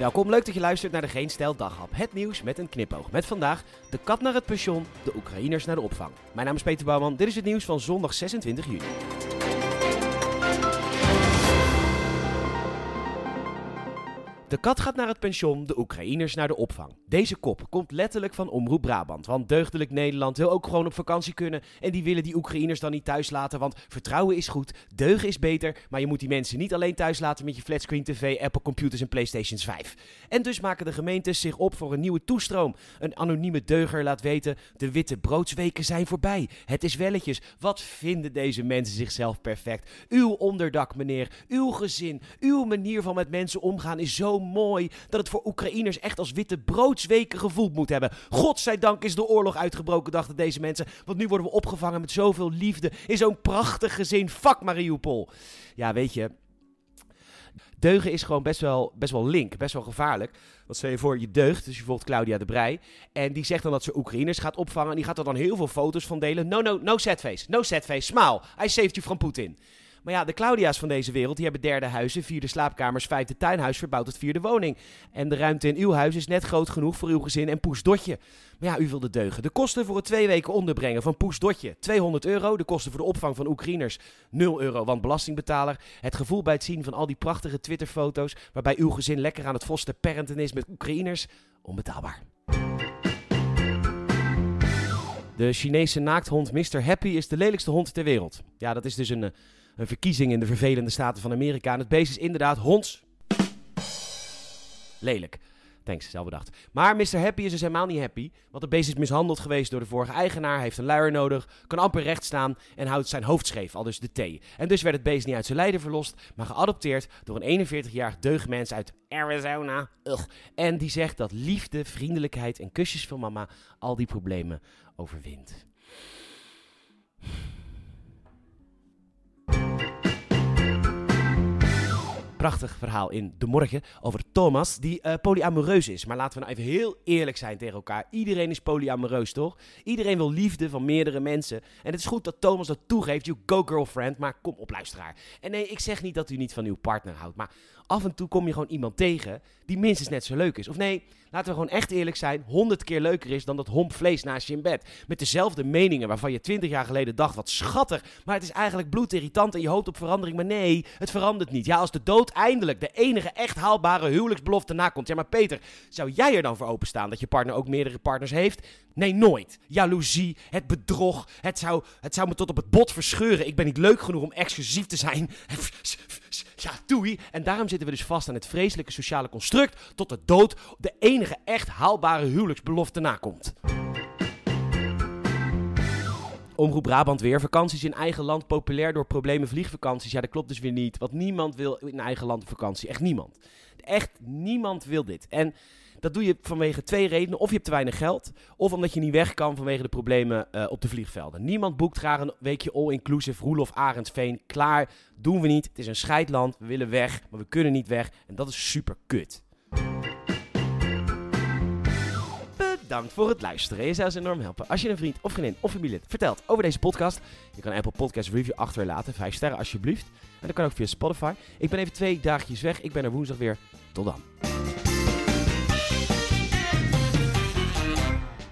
Welkom, leuk dat je luistert naar de Geen Stijl Daghap. Het nieuws met een knipoog. Met vandaag de kat naar het pension, de Oekraïners naar de opvang. Mijn naam is Peter Bouwman, dit is het nieuws van zondag 26 juni. De kat gaat naar het pension, de Oekraïners naar de opvang. Deze kop komt letterlijk van Omroep Brabant. Want deugdelijk Nederland wil ook gewoon op vakantie kunnen. En die willen die Oekraïners dan niet thuis laten. Want vertrouwen is goed, deugen is beter. Maar je moet die mensen niet alleen thuis laten met je flatscreen TV, Apple computers en PlayStations 5. En dus maken de gemeentes zich op voor een nieuwe toestroom. Een anonieme deuger laat weten: de witte broodsweken zijn voorbij. Het is welletjes. Wat vinden deze mensen zichzelf perfect? Uw onderdak, meneer. Uw gezin. Uw manier van met mensen omgaan is zo mooi dat het voor Oekraïners echt als witte broodsweken gevoeld moet hebben. Godzijdank is de oorlog uitgebroken, dachten deze mensen. Want nu worden we opgevangen met zoveel liefde in zo'n prachtig gezin. Fuck Mariupol. Ja, weet je, deugen is gewoon best wel, best wel link, best wel gevaarlijk. Want stel je voor, je deugt, dus je volgt Claudia de Brij. En die zegt dan dat ze Oekraïners gaat opvangen. En die gaat er dan heel veel foto's van delen. No, no, no setface. No setface. Smile. I saved you from Putin. Maar ja, de Claudia's van deze wereld, die hebben derde huizen, vierde slaapkamers, vijfde tuinhuis verbouwd tot vierde woning. En de ruimte in uw huis is net groot genoeg voor uw gezin en poesdotje. Maar ja, u wilde deugen. De kosten voor het twee weken onderbrengen van poesdotje, 200 euro. De kosten voor de opvang van Oekraïners, 0 euro, want belastingbetaler. Het gevoel bij het zien van al die prachtige Twitterfoto's, waarbij uw gezin lekker aan het foster parenten is met Oekraïners, onbetaalbaar. De Chinese naakthond Mr. Happy is de lelijkste hond ter wereld. Ja, dat is dus een, een verkiezing in de vervelende staten van Amerika. En het beest is inderdaad honds. Lelijk. Thanks, zelf bedacht. Maar Mr. Happy is dus helemaal niet happy. Want het beest is mishandeld geweest door de vorige eigenaar. Heeft een luier nodig. Kan amper recht staan. En houdt zijn hoofd scheef, al dus de thee. En dus werd het beest niet uit zijn lijden verlost. Maar geadopteerd door een 41-jarig deugdmens uit Arizona. Ugh. En die zegt dat liefde, vriendelijkheid en kusjes van mama al die problemen overwint. Prachtig verhaal in De Morgen over Thomas, die uh, polyamoreus is. Maar laten we nou even heel eerlijk zijn tegen elkaar. Iedereen is polyamoreus, toch? Iedereen wil liefde van meerdere mensen. En het is goed dat Thomas dat toegeeft. You go girlfriend, maar kom op luisteraar. En nee, ik zeg niet dat u niet van uw partner houdt, maar af en toe kom je gewoon iemand tegen die minstens net zo leuk is. Of nee, laten we gewoon echt eerlijk zijn, honderd keer leuker is dan dat homp vlees naast je in bed. Met dezelfde meningen waarvan je twintig jaar geleden dacht, wat schattig, maar het is eigenlijk bloedirritant en je hoopt op verandering. Maar nee, het verandert niet. Ja, als de dood eindelijk de enige echt haalbare huwelijksbelofte nakomt. Ja, maar Peter, zou jij er dan voor openstaan dat je partner ook meerdere partners heeft? Nee, nooit. Jaloezie, het bedrog, het zou, het zou me tot op het bot verscheuren. Ik ben niet leuk genoeg om exclusief te zijn. Ja. En daarom zitten we dus vast aan het vreselijke sociale construct tot de dood de enige echt haalbare huwelijksbelofte nakomt. Omroep Brabant weer. Vakanties in eigen land populair door problemen vliegvakanties. Ja, dat klopt dus weer niet. Want niemand wil in eigen land op vakantie. Echt niemand. Echt niemand wil dit. En dat doe je vanwege twee redenen. Of je hebt te weinig geld, of omdat je niet weg kan vanwege de problemen uh, op de vliegvelden. Niemand boekt graag een weekje all-inclusive Roelof Arendsveen. Klaar, doen we niet. Het is een scheidland, we willen weg, maar we kunnen niet weg. En dat is super kut. Bedankt voor het luisteren. Je zou ons enorm helpen als je een vriend of vriendin of familie vertelt over deze podcast. Je kan Apple Podcast Review achterlaten. Vijf sterren alsjeblieft. En dat kan ook via Spotify. Ik ben even twee dagjes weg. Ik ben er woensdag weer. Tot dan.